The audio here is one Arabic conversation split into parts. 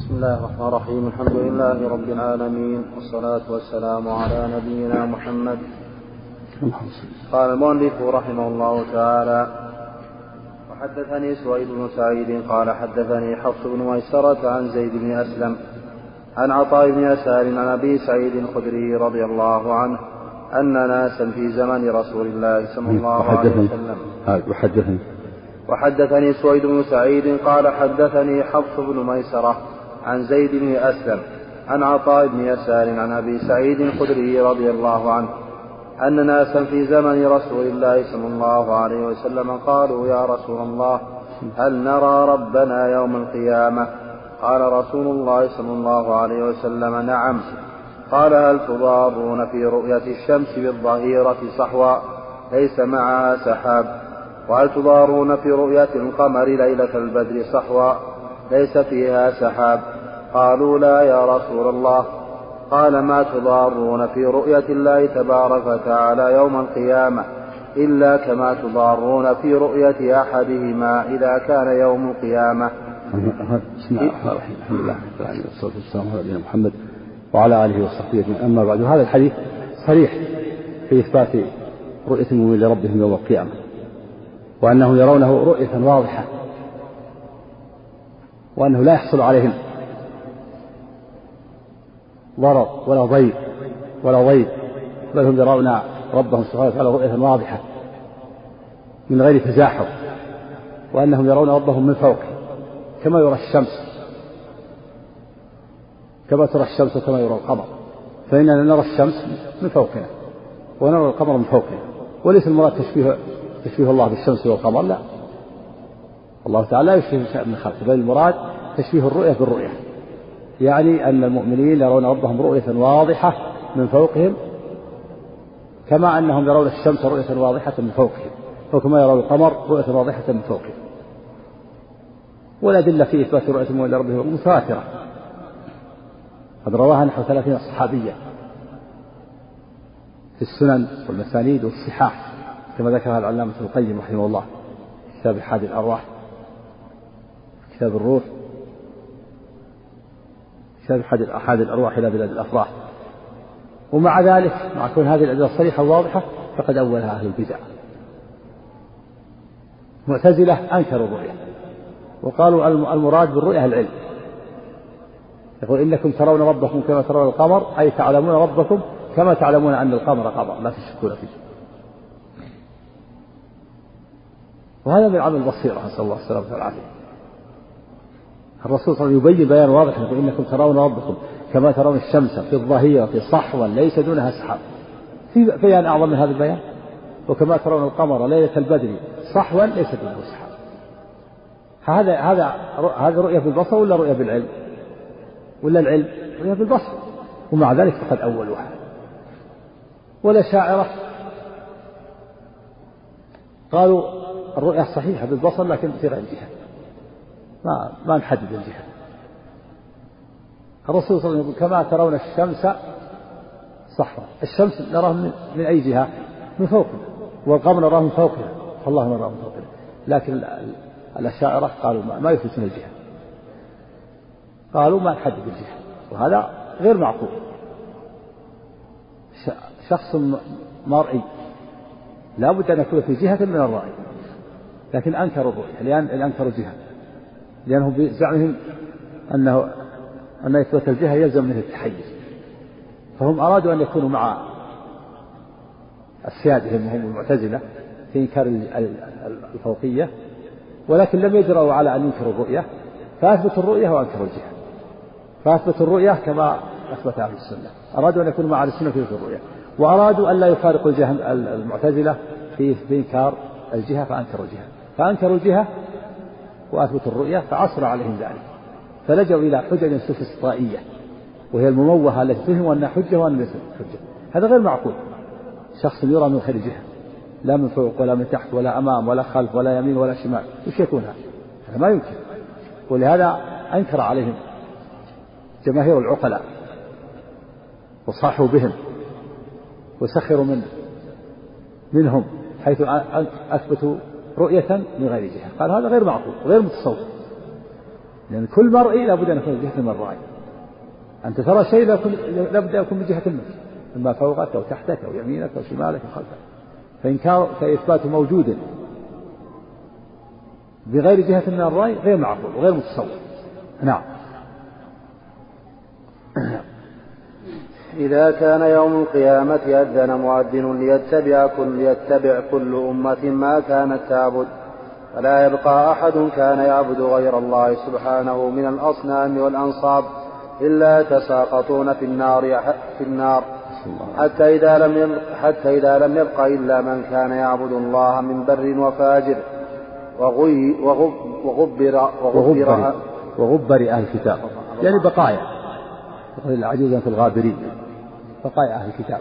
بسم الله الرحمن الرحيم. الحمد لله رب العالمين والصلاة والسلام على نبينا محمد. قال المؤلف رحمه الله تعالى وحدثني سويد بن سعيد قال حدثني حفص بن ميسرة عن زيد بن أسلم عن عطاء بن يسار عن أبي سعيد الخدري رضي الله عنه أن ناسا في زمن رسول الله صلى الله عليه وسلم. وحدثني. وحدثني سويد بن سعيد قال حدثني حفص بن ميسرة عن زيد بن أسلم عن عطاء بن يسار عن أبي سعيد الخدري رضي الله عنه أن ناسا في زمن رسول الله صلى الله عليه وسلم قالوا يا رسول الله هل نرى ربنا يوم القيامة؟ قال رسول الله صلى الله عليه وسلم نعم. قال هل تضارون في رؤية الشمس بالظهيرة صحوا ليس معها سحاب. وهل تضارون في رؤية القمر ليلة البدر صحوا ليس فيها سحاب. قالوا لا يا رسول الله. قال ما تضارون في رؤية الله تبارك وتعالى يوم القيامة إلا كما تضارون في رؤية أحدهما إذا كان يوم القيامة. بسم الله الرحمن الرحيم الحمد لله رب العالمين والصلاة والسلام على نبينا محمد وعلى آله وصحبه أجمعين. أما بعد هذا الحديث صريح في إثبات رؤية المؤمنين لربهم يوم القيامة وأنهم يرونه رؤية واضحة. وأنه لا يحصل عليهم ضرر ولا ضيق ولا ضيق بل هم يرون ربهم سبحانه وتعالى رؤية واضحة من غير تزاحم وأنهم يرون ربهم من فوق كما يرى الشمس كما ترى الشمس وكما يرى القمر فإننا نرى الشمس من فوقنا ونرى القمر من فوقنا وليس المراد تشبيه تشبيه الله بالشمس والقمر لا. الله تعالى لا يشبه شيء من خلقه بل المراد تشبيه الرؤية بالرؤية. يعني أن المؤمنين يرون ربهم رؤية واضحة من فوقهم كما أنهم يرون الشمس رؤية واضحة من فوقهم وكما يرون القمر رؤية واضحة من فوقهم. والأدلة في إثبات رؤية المؤمن لربهم متواترة. قد رواها نحو ثلاثين صحابية في السنن والمسانيد والصحاح كما ذكرها العلامة ابن القيم رحمه الله كتاب حاد الأرواح. كتاب الروح كتاب أحد الأرواح إلى بلاد الأفراح. ومع ذلك مع كون هذه الأدلة صريحة واضحة فقد أولها أهل البدع. معتزلة أنكروا الرؤية وقالوا المراد بالرؤية العلم. يقول إنكم ترون ربكم كما ترون القمر أي تعلمون ربكم كما تعلمون أن القمر قمر لا تشكون فيه. وهذا من عمل البصيرة نسأل الله السلامة والعافية. الرسول صلى الله عليه وسلم يبين بيان واضح يقول إنكم ترون ربكم كما ترون الشمس في الظهيرة في صحوا ليس دونها سحاب. في بيان أعظم من هذا البيان؟ وكما ترون القمر ليلة البدر صحوا ليس دونه سحاب. هذا هذا هذا رؤية بالبصر ولا رؤية بالعلم؟ ولا العلم؟ رؤية بالبصر. ومع ذلك فقد أولوها والأشاعرة قالوا الرؤية صحيحة بالبصر لكن في غير جهة ما ما نحدد الجهة. الرسول صلى الله عليه وسلم كما ترون الشمس صحراء. الشمس نراه من, أي جهة؟ من فوقنا. والقمر نراه من فوقنا. فالله نراه من فوقنا. لكن الأشاعرة قالوا ما, ما يثبتون الجهة. قالوا ما نحدد الجهة. وهذا غير معقول. شخص مرئي لا بد أن يكون في جهة من الرأي. لكن أنكروا الرؤية. لأن أنكروا الجهة. لأنهم بزعمهم أنه أن إثبات الجهة يلزم منه التحيز. فهم أرادوا أن يكونوا مع أسيادهم وهم المعتزلة في إنكار الفوقية ولكن لم يجرؤوا على أن ينكروا الرؤية فأثبتوا الرؤية وأنكروا الجهة. فأثبتوا الرؤية كما أثبت أهل السنة. أرادوا أن يكونوا مع أهل السنة في الرؤية. وأرادوا أن لا يفارقوا الجهة المعتزلة في إنكار الجهة فأنكروا الجهة. فأنكروا الجهة وأثبتوا الرؤية فعصر عليهم ذلك. فلجوا إلى حجج سفسطائية وهي المموهة التي تهم أنها حجة وأن ليست حجة. هذا غير معقول. شخص يرى من خير جهة لا من فوق ولا من تحت ولا أمام ولا خلف ولا يمين ولا شمال وش يكون هذا؟ هذا ما يمكن. ولهذا أنكر عليهم جماهير العقلاء وصاحوا بهم وسخروا من منهم حيث أثبتوا رؤية من غير جهة. قال هذا غير معقول غير متصور. لأن كل مرئي لابد أن يكون جهة من الرأي أنت ترى شيء لابد أن يكون من جهة منك. إما فوقك أو تحتك أو يمينك أو شمالك أو خلفك. فإنكار فإثبات موجود بغير جهة من الرأي غير معقول وغير متصور. نعم. إذا كان يوم القيامة أذن مؤذن ليتبع كل ليتبع كل أمة ما كانت تعبد. فلا يبقى أحد كان يعبد غير الله سبحانه من الأصنام والأنصاب إلا يتساقطون في النار في النار. حتى إذا لم يبق حتى إذا لم يبق إلا من كان يعبد الله من بر وفاجر. وغي وغب وغبر وغبر وغبر أهل الكتاب. يعني بقايا. عجوزا في الغابرين. بقايا أهل الكتاب.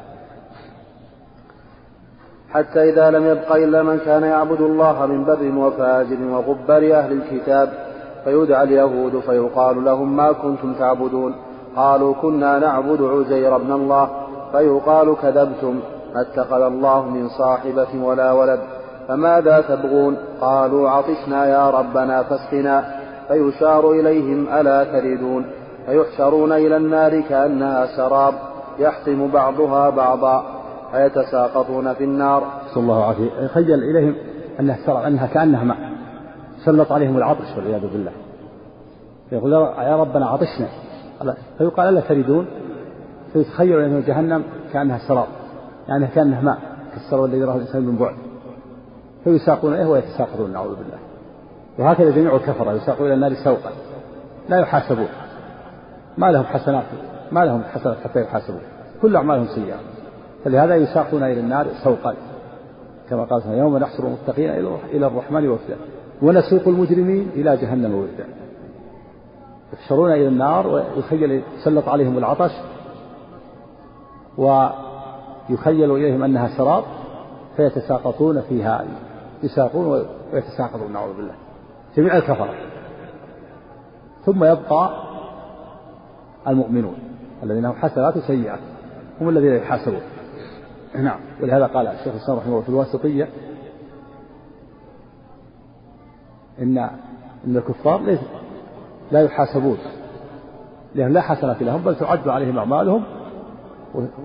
حتى إذا لم يبق إلا من كان يعبد الله من بر وفاجر وغبر أهل الكتاب فيدعى اليهود فيقال لهم ما كنتم تعبدون. قالوا كنا نعبد عزير بن الله. فيقال كذبتم ما اتخذ الله من صاحبة ولا ولد. فماذا تبغون؟ قالوا عطشنا يا ربنا فاسقنا. فيشار إليهم ألا تردون فيحشرون إلى النار كأنها سراب. يحطم بعضها بعضا فيتساقطون في النار. صلى الله عليه وسلم يخيل إليهم أنها سراب أنها كأنها ماء سلط عليهم العطش والعياذ بالله. يقول يا ربنا عطشنا. فيقال ألا تريدون؟ فيتخيل أن جهنم كأنها سراب يعني كأنها ماء كالسراب الذي يراه الإنسان من بعد. فيساقون إليه ويتساقطون نعوذ بالله. وهكذا جميع الكفرة يساقون إلى النار سوقا لا يحاسبون. ما لهم حسنات ما لهم حسنات حتى يحاسبون. كل أعمالهم سيئة. فلهذا يساقون إلى النار سوقا. كما قال يوم نحشر المتقين إلى الرحمن وفدا. ونسوق المجرمين إلى جهنم وردا يحشرون إلى النار ويخيل يسلط عليهم العطش ويخيل إليهم أنها سراب فيتساقطون فيها يساقون ويتساقطون نعوذ بالله. جميع الكفرة. ثم يبقى المؤمنون الذين هم حسنات وسيئات هم الذين يحاسبون نعم. ولهذا قال الشيخ الإسلام رحمه الله في الواسطية إن إن الكفار ليس لا يحاسبون لأن لا حسنة لهم بل تعد عليهم أعمالهم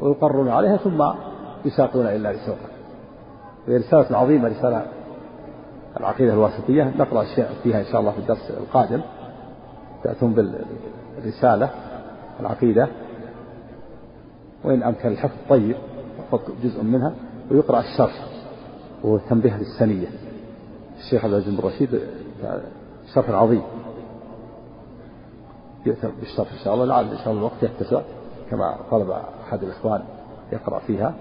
ويقرون عليها ثم يساقون إلا لسوقا وهي رسالة عظيمة رسالة العقيدة الواسطية. نقرأ فيها إن شاء الله في الدرس القادم. تأتون بالرسالة العقيدة. وإن أمكن الحفظ طيب جزء منها ويقرأ الشرح وهو للسنية. الشيخ عبد العزيز بن رشيد شرح عظيم. يؤتى بالشرح إن شاء الله لعل إن شاء الله الوقت يتسع كما طلب أحد الإخوان يقرأ فيها.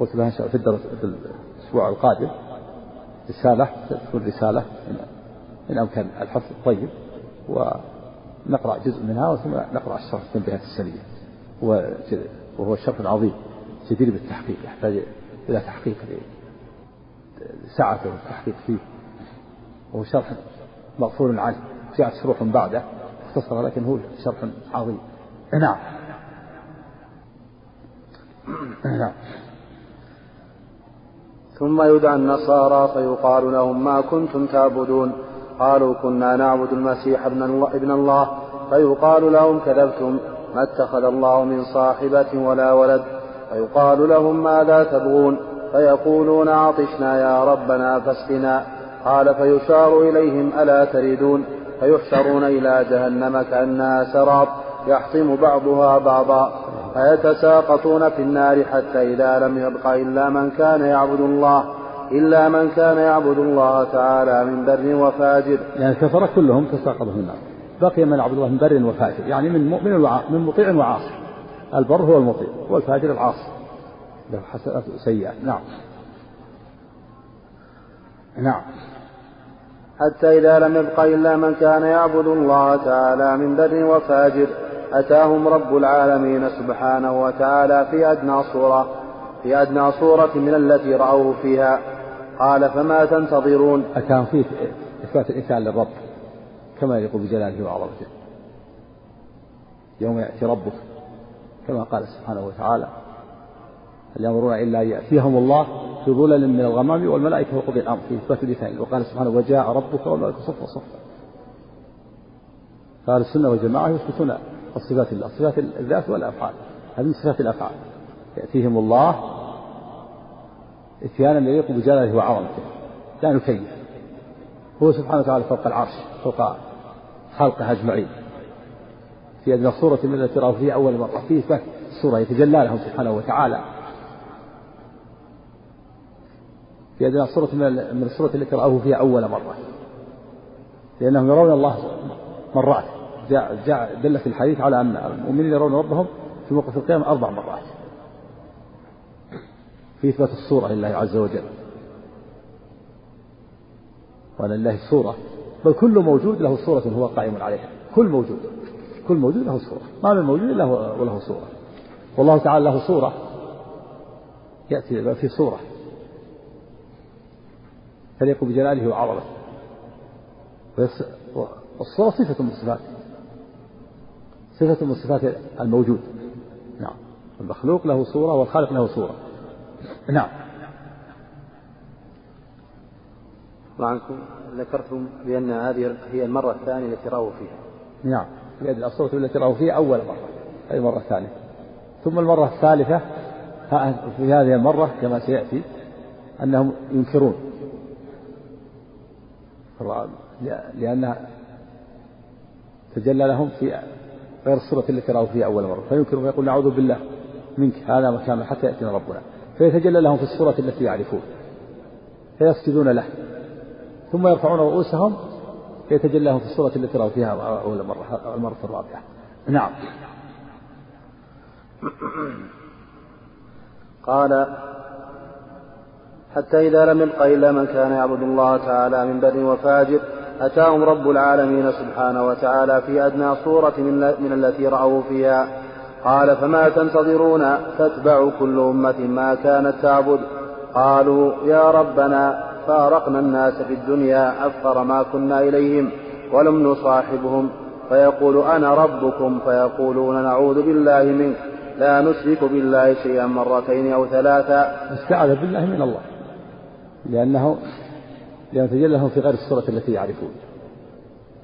قلت له إن شاء الله في الدرس في الأسبوع القادم رسالة تكون رسالة إن أمكن الحفظ الطيب ونقرأ جزء منها ثم نقرأ الشرح التنبيهات السنية. وهو شرح عظيم جدير بالتحقيق يحتاج إلى تحقيق سعة التحقيق فيه. وهو شرح مغفور عنه جاءت شروح بعده مختصرة لكن هو شرح عظيم. نعم. نعم. ثم يدعى النصارى فيقال لهم ما كنتم تعبدون. قالوا كنا نعبد المسيح ابن الله, ابن الله. فيقال لهم كذبتم. ما اتخذ الله من صاحبة ولا ولد فيقال لهم ماذا تبغون؟ فيقولون عطشنا يا ربنا فاسقنا. قال فيشار إليهم ألا تريدون؟ فيحشرون إلى جهنم كأنها سراب يحطم بعضها بعضا. فيتساقطون في النار حتى إذا لم يبق إلا من كان يعبد الله إلا من كان يعبد الله تعالى من بر وفاجر. يعني الكفرة كلهم تساقطوا في النار. بقي من يعبد الله من بر وفاجر. يعني من مؤمن من مطيع وعاصي. البر هو المطيع والفاجر العاصي. له حسنات سيئات نعم. نعم. حتى إذا لم يبق إلا من كان يعبد الله تعالى من بر وفاجر أتاهم رب العالمين سبحانه وتعالى في أدنى صورة في أدنى صورة من التي رأوه فيها. قال فما تنتظرون؟ أتاهم فيه إثبات الإنسان للرب. كما يقول بجلاله وعظمته. يوم يأتي ربك كما قال سبحانه وتعالى هل ينظرون إلا أن يأتيهم الله في ظلل من الغمام والملائكة وقضي الأمر. في إثبات الإثنين. وقال سبحانه وجاء ربك والملائكة صفا صفا. فأهل السنة والجماعة يثبتون الصفات الله صفات الذات والأفعال. هذه صفات الأفعال. يأتيهم الله إتيانا يليق بجلاله وعظمته. لا نكيف. هو سبحانه وتعالى فوق العرش فوق خلقه أجمعين. في أدنى صورة من التي رأوا فيها أول مرة فيه سورة يتجلى لهم سبحانه وتعالى. في أدنى صورة من الصورة التي رأوه فيها أول مرة. لأنهم يرون الله مرات. جاء, جاء دل في الحديث على أن المؤمنين يرون ربهم في موقف القيامة أربع مرات. في إثبات الصورة لله عز وجل. وأن لله صورة بل كل موجود له صورة هو قائم عليها. كل موجود. كل موجود له صورة ما من موجود إلا وله صورة والله تعالى له صورة يأتي في صورة تليق بجلاله وعظمته. والصورة صفة من الصفات. صفة من صفات الموجود. نعم. المخلوق له صورة والخالق له صورة نعم. عنكم ذكرتم بأن هذه هي المرة الثانية التي رأوا فيها. نعم. بيد الصورة التي رأوا فيها أول مرة. أي مرة ثانية. ثم المرة الثالثة في هذه المرة كما سيأتي أنهم ينكرون. لأنها تجلى لهم في غير الصورة التي رأوا فيها أول مرة. فينكر ويقول نعوذ بالله منك هذا مكان حتى يأتينا ربنا. فيتجلى لهم في الصورة التي يعرفون. فيسجدون له. ثم يرفعون رؤوسهم فيتجلى في الصورة التي رأوا فيها أول مرة المرة الرابعة. نعم. قال حتى إذا لم يبق إلا من كان يعبد الله تعالى من بر وفاجر أتاهم رب العالمين سبحانه وتعالى في أدنى صورة من, من التي رأوا فيها. قال فما تنتظرون تتبع كل أمة ما كانت تعبد. قالوا يا ربنا فارقنا الناس في الدنيا أفقر ما كنا إليهم ولم نصاحبهم. فيقول أنا ربكم فيقولون نعوذ بالله منك. لا نشرك بالله شيئا مرتين أو ثلاثا استعاذ بالله من الله. لأنه لأن يتجلى لهم في غير الصورة التي يعرفون.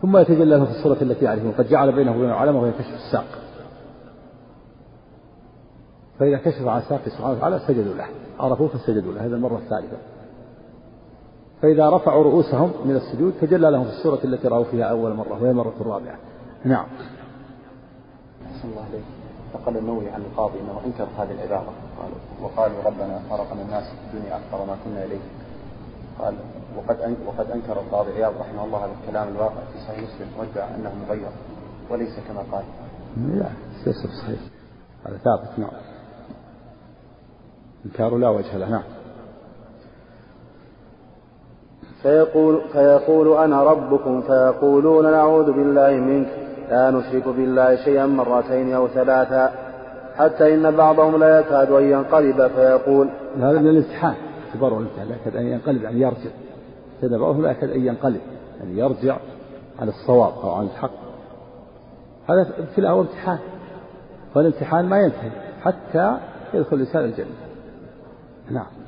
ثم يتجلى لهم في الصورة التي يعرفون. قد جعل بينه وبين علمه وهي كشف الساق. فإذا كشف عن ساقه سبحانه وتعالى سجدوا له. عرفوه فسجدوا له. هذه المرة الثالثة. فإذا رفعوا رؤوسهم من السجود تجلى لهم في السورة التي رأوا فيها أول مرة وهي المرة الرابعة نعم أحسن الله عليك نقل النووي عن القاضي أنه أنكر هذه العبارة قال وقالوا ربنا فرقنا الناس في الدنيا أكثر ما كنا إليه قال وقد وقد أنكر القاضي عياض رحمه الله هذا الكلام الواقع في صحيح مسلم وادعى أنه مغير وليس كما قال. لا ليس صحيح هذا ثابت نعم. انكار لا وجه له نعم. فيقول فيقول أنا ربكم فيقولون نعوذ بالله منك لا نشرك بالله شيئا مرتين أو ثلاثا حتى إن بعضهم لا يكاد أن ينقلب فيقول هذا من اختبار والامتحان لا يكاد أن ينقلب يعني يرجع. بعضهم لا يكاد أن ينقلب يعني يرجع عن الصواب أو عن الحق. هذا ابتلاء وامتحان والامتحان ما ينتهي حتى يدخل الإنسان الجنة. نعم.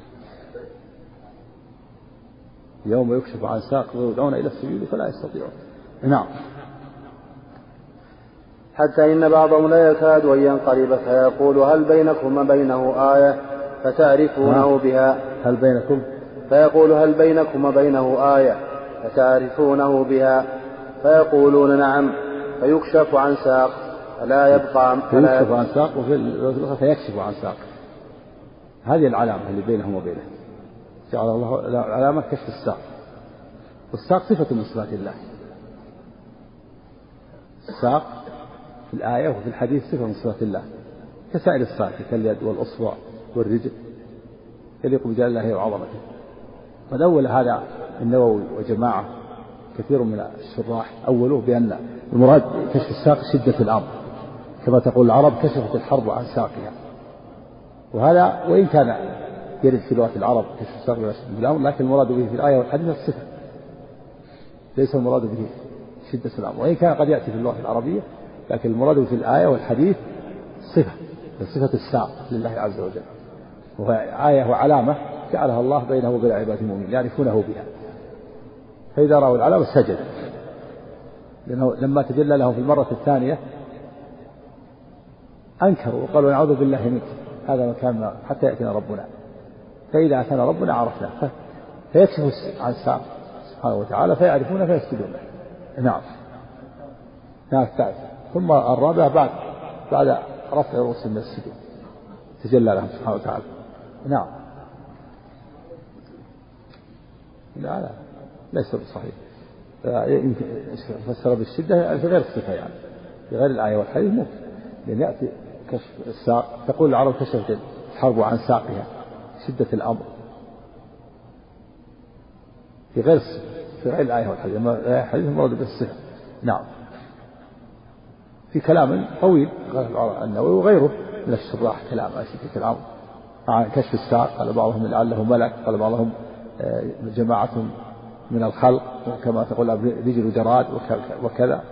يوم يكشف عن ساق ويدعون إلى السجود فلا يستطيعون. نعم. حتى إن بعضهم لا يكاد أن ينقلب فيقول هل بينكم وبينه آية فتعرفونه نعم. بها؟ هل بينكم؟ فيقول هل بينكم وبينه آية فتعرفونه بها؟ فيقولون نعم فيكشف عن ساق فلا يبقى فلا يكشف عن ساق وفي فيكشف عن ساق. هذه العلامة اللي بينهم وبينه. جعل الله علامة كشف الساق. والساق صفة من صفات الله. الساق في الآية وفي الحديث صفة من صفات الله. كسائر الساق كاليد والأصبع والرجل. يليق بجلال الله وعظمته. قد أول هذا النووي وجماعة كثير من الشراح أولوه بأن المراد كشف الساق شدة الأرض. كما تقول العرب كشفت الحرب عن ساقها. وهذا وإن كان يرد في لغة العرب الساق بالأمر لكن المراد به في الآية والحديث الصفة. ليس المراد به شدة الأمر. وإن كان قد يأتي في اللغة العربية لكن المراد في الآية والحديث صفة صفة الساق لله عز وجل. وهي آية وعلامة جعلها الله بينه وبين عباده المؤمنين يعرفونه بها. فإذا رأوا العلامة سجد لأنه لما تجلى له في المرة الثانية أنكروا وقالوا نعوذ بالله منك. هذا مكان حتى يأتينا ربنا. فإذا أتانا ربنا عرفناه. فيكشف عن سبحانه وتعالى فيعرفون فيسجدون. له نعم. نعم الثالث ثم الرابع بعد بعد رفع رؤوس من السجود. تجلى لهم سبحانه وتعالى. نعم. لا لا. ليس بصحيح. فسر بالشدة في غير الصفة يعني. في غير الآية والحديث ممكن. لأن يأتي كشف الساق تقول العرب كشفت الحرب عن ساقها. شدة الأمر. في غير في غير الآية والحديث. الحديث المراد بالصفة نعم. في كلام طويل النووي وغيره من الشراح كلام في الأمر. عن كشف الساق قال بعضهم لعله ملك قال بعضهم آه، جماعة من الخلق كما تقول رجل جراد وكذا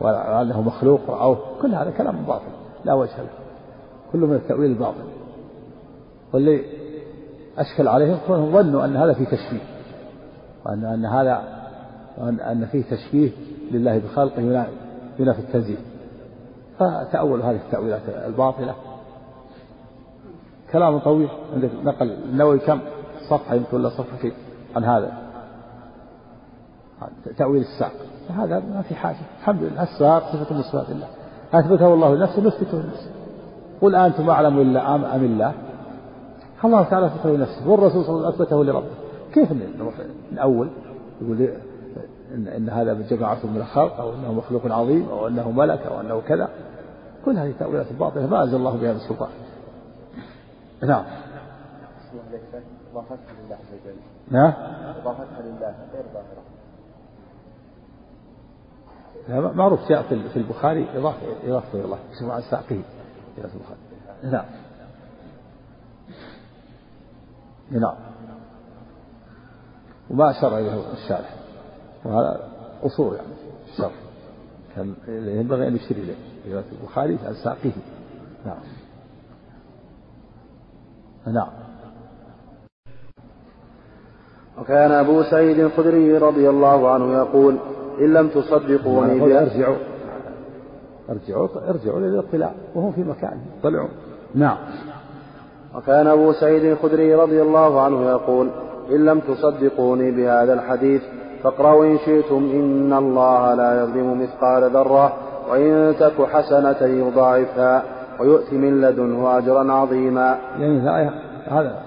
ولعله مخلوق رأوه. كل هذا كلام باطل لا وجه له. كله من التأويل الباطل واللي أشكل عليهم كونهم ظنوا أن هذا فيه تشبيه. وأن أن هذا وأن أن فيه تشبيه لله بخلقه ينافي التنزيه فتأول هذه التأويلات الباطلة. كلام طويل. عندك نقل النووي كم صفحة؟ يمكن ولا صفحتين عن هذا. تأويل الساق. هذا ما في حاجة. الحمد لله. الساق صفة من صفات الله. أثبته الله لنفسه نثبته لنفسه. قل أنتم أعلم إلا أم الله. الله تعالى أثبته لنفسه والرسول صلى الله عليه وسلم أثبته لربه. كيف نروح نأول يقول إن, إن هذا جماعة من الخلق أو أنه مخلوق عظيم أو أنه ملك أو أنه كذا. كل هذه تأويلات باطلة ما أنزل الله بها من سلطان نعم. نعم إضافتها لله غير معروف جاء في البخاري إضافة إضافة الله اسمه عن ساقه إلى البخاري نعم. نعم. وما أشار إليه الشارح. وهذا قصور يعني الشر كان ينبغي أن يشير إليه. رواية البخاري عن ساقه نعم. نعم. وكان أبو سعيد الخدري رضي الله عنه يقول إن لم تصدقوني بها أرجعوا. أرجعوا أرجعوا للإطلاع. وهم في مكان. طلعوا. نعم. وكان أبو سعيد الخدري رضي الله عنه يقول إن لم تصدقوني بهذا الحديث فاقرأوا إن شئتم إن الله لا يظلم مثقال ذرة وإن تك حسنة يضاعفها ويؤتي من لدنه أجرا عظيما. يعني الآية هذا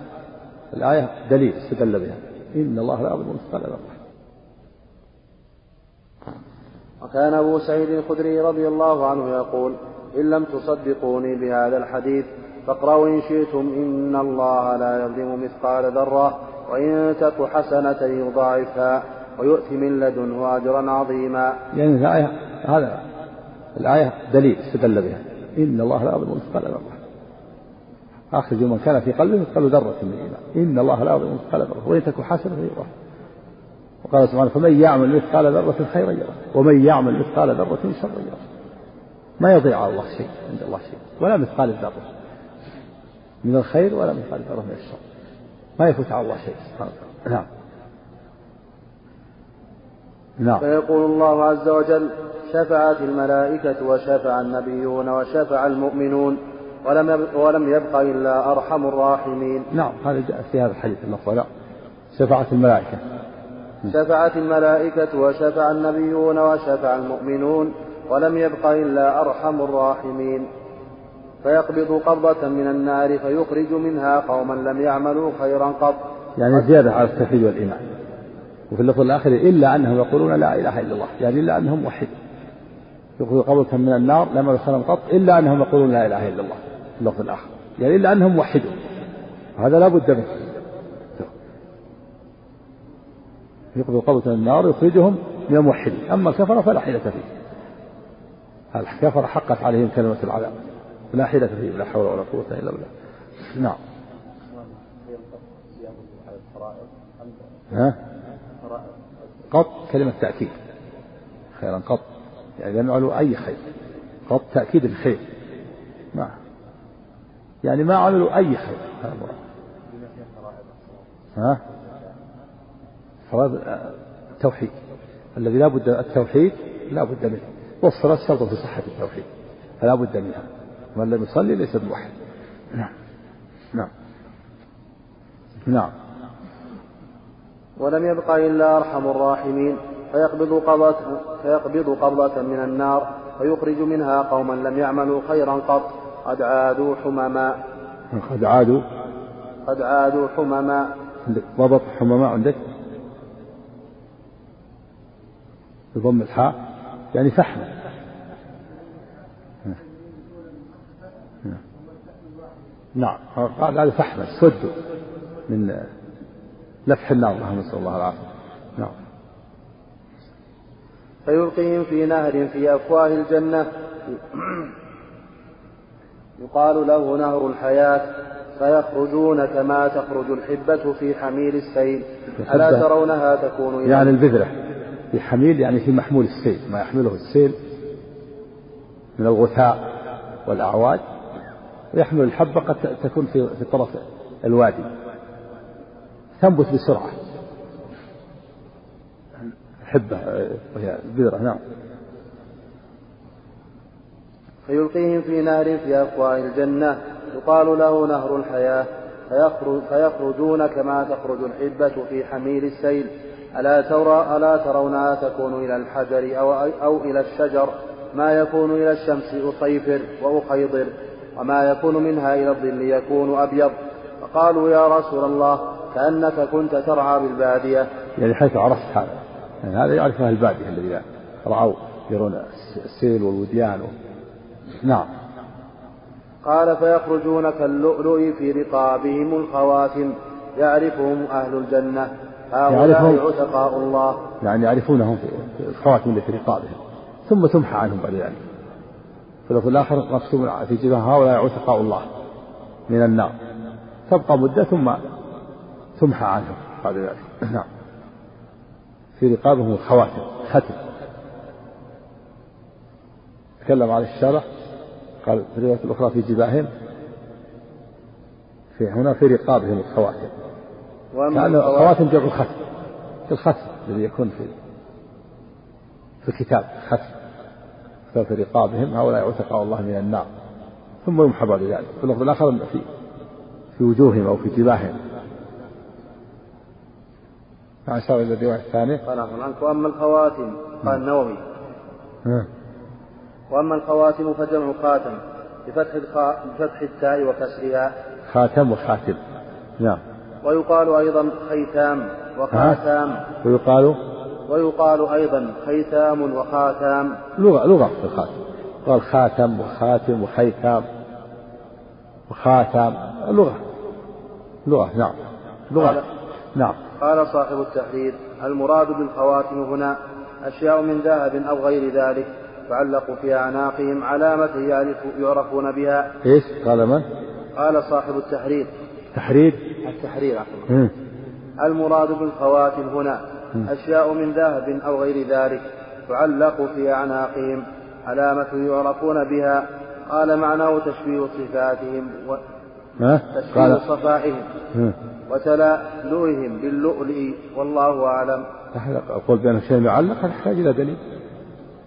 الآية دليل استدل بها إن الله لا يظلم مثقال ذرة. وكان أبو سعيد الخدري رضي الله عنه يقول إن لم تصدقوني بهذا الحديث فاقرأوا إن شئتم إن الله لا يظلم مثقال ذرة وإن تك حسنة يضاعفها ويؤتي من لدنه أجرا عظيما. يعني الآية هذا الآية دليل استدل بها. إن الله لا يظلم مثقال ذرة. أخرج من كان في قلبه مثقال ذرة من الإيمان إن الله لا يظلم مثقال ذرة. وإن تك حسنة يضاعفها. وقال سبحانه فمن يعمل مثقال ذرة خيرا يره. ومن يعمل مثقال ذرة شرا يره. ما يضيع على الله شيء عند الله شيء. ولا مثقال الذرة من الخير ولا مثقال الذرة من الشر. ما يفوت على الله شيء سبحانه وتعالى. نعم. نعم. فيقول الله عز وجل شفعت الملائكة وشفع النبيون وشفع المؤمنون ولم ولم يبق إلا أرحم الراحمين. نعم هذا جاء في هذا الحديث اللفظ شفعت الملائكة. شفعت الملائكة وشفع النبيون وشفع المؤمنون ولم يبق إلا أرحم الراحمين. فيقبض قبضة من النار فيخرج منها قوما لم يعملوا خيرا قط. يعني زيادة على التوحيد والإيمان. وفي اللفظ الآخر إلا أنهم يقولون لا إله إلا الله. يعني إلا أنهم موحد يخرج قبضة من النار لم يعملوا خيرا قط إلا أنهم يقولون لا إله إلا الله. في اللفظ الآخر. يعني إلا أنهم موحدون هذا لا بد منه. يقبض قبضة النار يخرجهم من الموحدين. أما الكفر فلا حيلة فيه. الكفر حقت عليهم كلمة العذاب. لا حيلة فيه لا حول ولا قوة إلا بالله. نعم. ها؟ قط كلمة تأكيد. خيرا قط. يعني لم يعملوا أي خير. قط تأكيد الخير. نعم. يعني ما عملوا أي خير. ها؟ فرض التوحيد. الذي لا بد التوحيد لا بد منه. والصلاة شرط في صحة التوحيد. فلا بد منها. من لم يصلي ليس بموحد نعم. نعم. نعم. ولم يبق إلا أرحم الراحمين فيقبض قبضة فيقبض قبضة من النار ويخرج منها قوما لم يعملوا خيرا قط. قد عادوا حمما. قد عادوا. قد عادوا حمما. ضبط حمما عندك؟ بضم الحاء. يعني فحما نعم. قال هذا فحما سد من لفح النار اللهم نسأل الله العافية نعم. فيلقيهم في نهر في أفواه الجنة. يقال له نهر الحياة فيخرجون كما تخرج الحبة في حميل السيل. ألا ترونها تكون إلى يعني البذرة. في حميل يعني في محمول السيل. ما يحمله السيل من الغثاء والأعواد. ويحمل الحبة قد تكون في في طرف الوادي. تنبت بسرعة. حبة وهي بذرة نعم. فيلقيهم في نهر في أفواه الجنة يقال له نهر الحياة فيخرج فيخرجون كما تخرج الحبة في حميل السيل. ألا ترى ألا ترونها تكون إلى الحجر أو, أو إلى الشجر؟ ما يكون إلى الشمس أصيفر وأخيضر. وما يكون منها إلى الظل يكون أبيض. فقالوا يا رسول الله كأنك كنت ترعى بالبادية. يعني حيث عرفت هذا. يعني هذا يعرف أهل البادية الذين رعوا يرون السيل والوديان و... نعم. قال فيخرجون كاللؤلؤ في رقابهم الخواتم. يعرفهم أهل الجنة. هؤلاء عتقاء الله. يعني يعرفونهم في الخواتم التي في رقابهم. ثم تمحى عنهم بعد ذلك. في اللفظ الآخر مكتوب في جبهة هؤلاء عتقاء الله من النار. تبقى مدة ثم تمحى عنهم بعد ذلك. نعم. في رقابهم الخواتم ختم. تكلم عن الشرع قال في الرواية الأخرى في جباههم في هنا في رقابهم الخواتم. كأن الخواتم جمع الختم الختم الذي يكون في في الكتاب ختم. في رقابهم هؤلاء عتقاء الله من النار. ثم يمحى بعد ذلك في اللفظ الآخر في في وجوههم أو في جباههم أشار إلى الرواية الثانية. قال عنك وأما الخواتم قال النووي. وأما الخواتم فجمع خاتم بفتح الخاء بفتح التاء وكسرها. خاتم وخاتم. نعم. ويقال أيضا خيتام وخاتام. ويقال ويقال أيضا خيتام وخاتام لغة لغة في الخاتم. قال خاتم وخاتم وخيتام. وخاتم. لغة. لغة نعم. لغة. نعم. قال صاحب التحرير المراد بالخواتم هنا أشياء من ذهب أو غير ذلك تعلق في أعناقهم علامة يعرف يعرفون بها. إيش؟ قال من؟ قال صاحب التحرير. تحرير؟ التحرير المراد بالخواتم هنا أشياء من ذهب أو غير ذلك تعلق في أعناقهم علامة يعرفون بها قال معناه تشبيه صفاتهم و... تشبيه صفائهم وتلألؤهم باللؤلؤ والله أعلم. أقول بأن شيء يعلق يحتاج إلى دليل.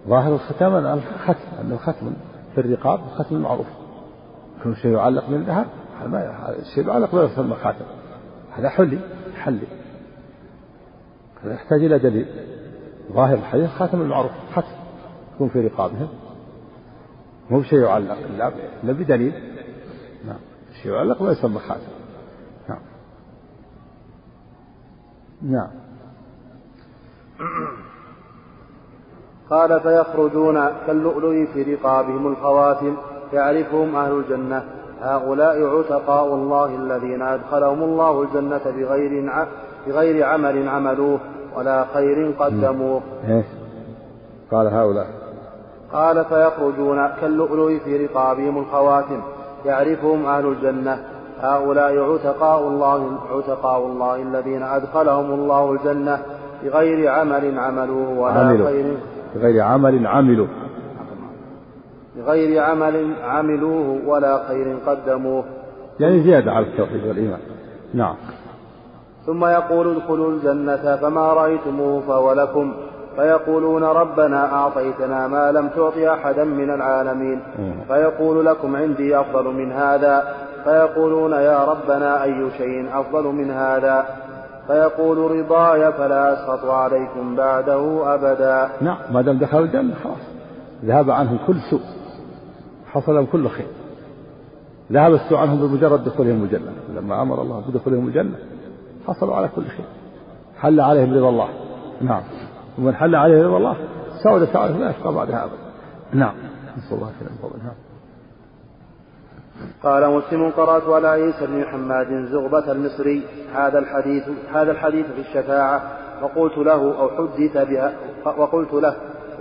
ظاهر الختام أن الختم أن الختم في الرقاب الختم المعروف. كل شيء يعلق من الذهب هذا الشيء يعلق لا يسمى خاتم هذا حلي حلي. يحتاج إلى دليل. ظاهر الحديث خاتم المعروف ختم يكون في رقابهم. مو بشيء يعلق إلا بدليل. نعم شيء يعلق لا يسمى خاتم. نعم. نعم. قال فيخرجون كاللؤلؤ في رقابهم الخواتم يعرفهم أهل الجنة. هؤلاء عتقاء الله الذين أدخلهم الله الجنة بغير بغير عمل عملوه ولا خير قدموه. إيه؟ قال هؤلاء. قال فيخرجون كاللؤلؤ في رقابهم الخواتم يعرفهم أهل الجنة هؤلاء عتقاء الله عتقاء الله الذين أدخلهم الله الجنة بغير عمل عملوه ولا عملوا. خير بغير عمل عملوا بغير عمل عملوه ولا خير قدموه يعني زيادة على التوحيد والإيمان نعم ثم يقول ادخلوا الجنة فما رأيتموه فهو لكم. فيقولون ربنا أعطيتنا ما لم تعط أحدا من العالمين. فيقول لكم عندي أفضل من هذا. فيقولون يا ربنا أي شيء أفضل من هذا؟ فيقول رضاي فلا أسخط عليكم بعده أبدا. نعم ما دام دخلوا الجنة خلاص. ذهب عنهم كل سوء. حصل لهم كل خير. ذهب السوء عنهم بمجرد دخولهم الجنة. لما أمر الله بدخولهم الجنة. حصلوا على كل خير حل عليهم رضا الله. نعم. ومن حل عليه رضا الله سعد سعد لا يشقى بعدها أبدا نعم. نسأل الله خير نعم. قال مسلم قرأت على عيسى بن حماد زغبة المصري هذا الحديث هذا الحديث في الشفاعة وقلت له أو حدث بها وقلت له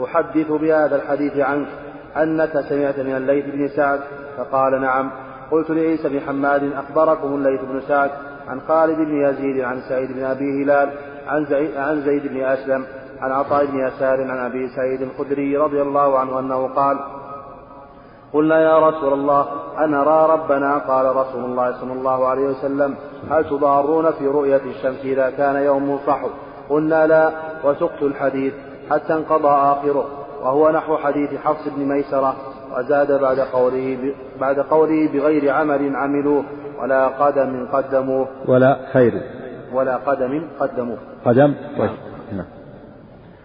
أحدث بهذا الحديث عنك أنك سمعت من الليث بن سعد؟ فقال نعم. قلت لعيسى بن حماد أخبركم الليث بن سعد عن خالد بن يزيد عن سعيد بن أبي هلال عن زيد, عن زيد بن أسلم عن عطاء بن يسار عن أبي سعيد الخدري رضي الله عنه أنه قال قلنا يا رسول الله أنرى ربنا؟ قال رسول الله صلى الله عليه وسلم هل تضارون في رؤية الشمس إذا كان يوم صحو؟ قلنا لا وسقت الحديث حتى انقضى آخره وهو نحو حديث حفص بن ميسرة وزاد بعد قوله بعد قوله بغير عمل عملوه. ولا قدم قدموه. ولا خير. ولا قدم قدموه. قدم؟ طيب. نعم.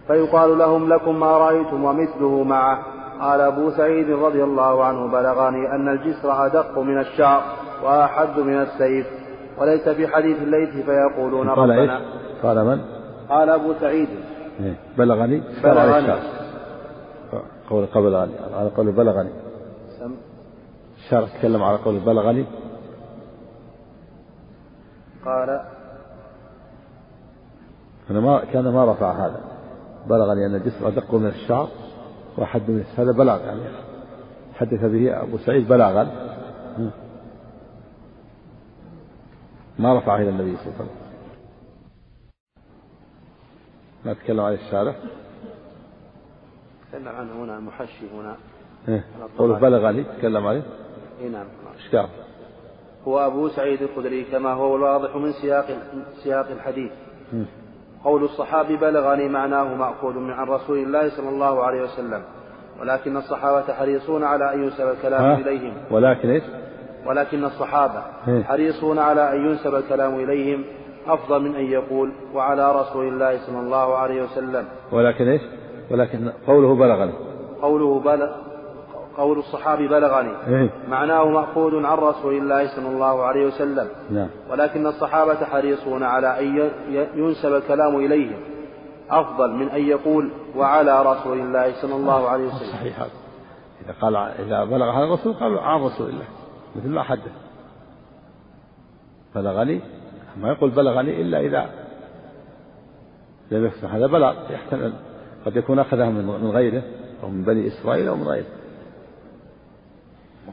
فيقال لهم لكم ما رأيتم ومثله معه. قال أبو سعيد رضي الله عنه بلغني أن الجسر أدق من الشعر وأحد من السيف وليس في حديث الليث فيقولون قال ربنا. إيش؟ قال من؟ قال أبو سعيد. إيه. بلغني؟ بلغني. قول قبل على قول بلغني. سم الشارع تكلم على قول بلغني؟ قال أنا ما كان ما رفع هذا. بلغني أن الجسر أدق من الشعر وأحد من هذا بلاغ يعني. حدث به أبو سعيد بلاغا. ما رفعه إلى النبي صلى الله عليه وسلم. ما تكلم عليه الشارع؟ تكلم عنه هنا المحشي هنا. إيه. قوله بلغني تكلم عليه؟ اي نعم. إيش قال؟ هو أبو سعيد الخدري كما هو الواضح من سياق سياق الحديث. قول الصحابي بلغني معناه مأخوذ من عن رسول الله صلى الله عليه وسلم ولكن الصحابة حريصون على أن ينسب الكلام؟ إليهم ولكن إيش؟ ولكن الصحابة إيه. حريصون على أن ينسب الكلام إليهم أفضل من أن يقول وعلى رسول الله صلى الله عليه وسلم ولكن إيش؟ ولكن قوله بلغني قوله بلغ قول الصحابي بلغني. إيه؟ معناه مأخوذ عن رسول الله صلى الله عليه وسلم. نعم. ولكن الصحابة حريصون على أن ينسب الكلام إليهم. أفضل من أن يقول وعلى رسول الله صلى الله عليه وسلم. صحيح هذا. إذا قال إذا بلغ هذا الرسول قال عن رسول الله. مثل ما حدث. بلغني؟ ما يقول بلغني إلا إذا لم يفهم. هذا بلغ يحتمل. قد يكون أخذها من غيره أو من بني إسرائيل أو من غيره.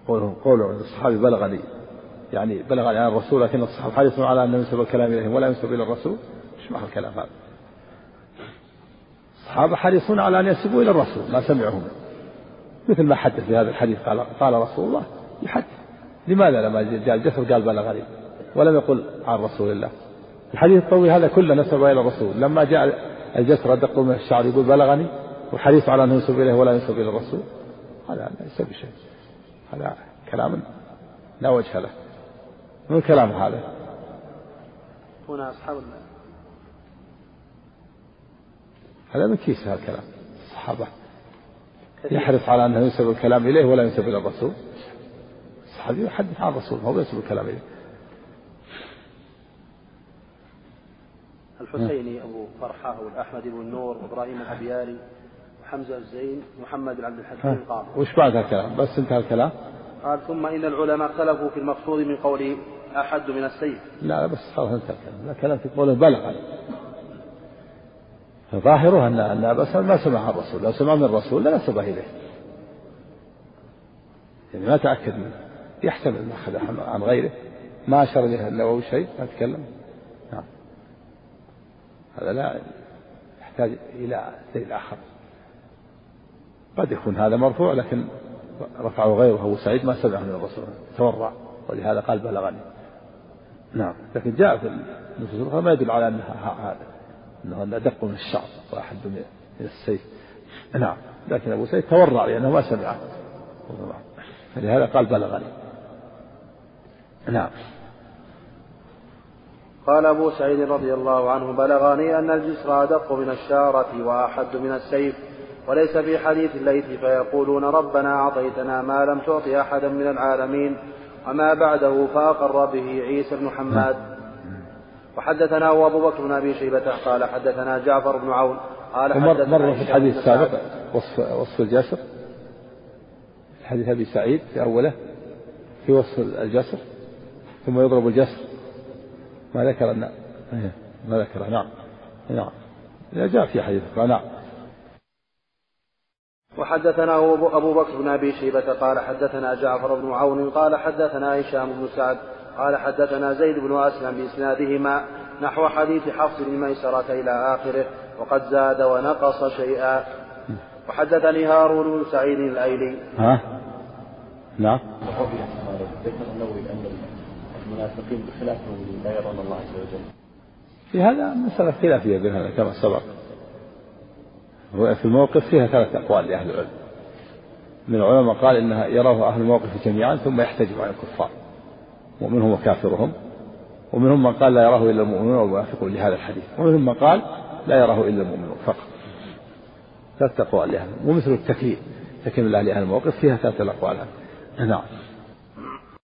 قوله قوله الصحابي بلغني. يعني بلغني عن الرسول لكن الصحابة حريصون على أن ينسب الكلام إليهم ولا ينسب إلى الرسول. إيش معنى الكلام هذا؟ الصحابة حريصون على أن ينسبوا إلى الرسول ما سمعوا منه مثل ما حدث في هذا الحديث قال قال رسول الله يحدث. لماذا لما جاء الجسر قال بلغني ولم يقل عن رسول الله. الحديث الطويل هذا كله نسب إلى الرسول. لما جاء الجسر أدق من الشعر يقول بلغني وحريص على أن ينسب إليه ولا ينسب إلى الرسول هذا ليس بشيء هذا كلام لا وجه له. من كلام هذا؟ هنا أصحاب هذا من كيس هذا الكلام؟ الصحابة يحرص على أنه ينسب الكلام إليه ولا ينسب إلى الرسول؟ الصحابي يحدث عن الرسول هو ينسب الكلام إليه. الحسيني أبو فرحة والأحمد بن النور وإبراهيم الحبياري وحمزة الزين محمد بن عبد الحكيم قال وش بعد الكلام؟ بس انتهى الكلام. قال ثم إن العلماء اختلفوا في المقصود من قوله أحد من السيف لا بس خلاص انتهى الكلام. لا كلام في قوله بلغ. ظاهره أن أن أبا ما سمع الرسول. لو سمع من الرسول لنسبه إليه. يعني ما تأكد منه. يحتمل أن أخذ عن غيره. ما أشار إليه النووي شيء ما تكلم. نعم. هذا لا يحتاج إلى دليل آخر. قد يكون هذا مرفوع لكن رفعه غيره أبو سعيد ما سمع من الرسول تورع ولهذا قال بلغني. نعم لكن جاء في النصوص الأخرى ما يدل على أنها هذا أنه أدق من الشعر واحد من السيف. نعم لكن أبو سعيد تورع لأنه ما سمعه. فلهذا قال بلغني. نعم. قال أبو سعيد رضي الله عنه بلغني أن الجسر أدق من الشارة وأحد من السيف. وليس في حديث الليث فيقولون ربنا أعطيتنا ما لم تعط أحدا من العالمين وما بعده فأقر به عيسى بن حماد. وحدثنا أبو بكر بن أبي شيبة قال حدثنا جعفر بن عون قال حدثنا مر في الحديث السابق. وصف وصف الجسر. حديث أبي سعيد في أوله في وصف الجسر ثم يضرب الجسر. ما ذكر أن إيه، ما ذكر نعم. نعم. جاء في حديث نعم. وحدثنا أبو بكر بن أبي شيبة قال حدثنا جعفر بن عون قال حدثنا هشام بن سعد قال حدثنا زيد بن أسلم بإسنادهما نحو حديث حفص بن ميسرة إلى آخره وقد زاد ونقص شيئا. وحدثني هارون بن سعيد الأيلي. ها؟ نعم ذكر النووي أن المنافقين بخلاف لا يرون الله عز وجل. في هذا مسألة خلافية بين هذا كما سبق. في الموقف فيها ثلاث أقوال لأهل العلم. من العلماء قال إنها يراه أهل الموقف جميعا ثم يحتجب عن الكفار. ومنهم وكافرهم. ومنهم من قال لا يراه إلا المؤمنون والمنافقون لهذا الحديث. ومنهم من قال لا يراه إلا المؤمنون فقط. ثلاثة أقوال لأهل ومثل التكليم. تكليم الله لأهل الموقف فيها ثلاثة أقوال نعم.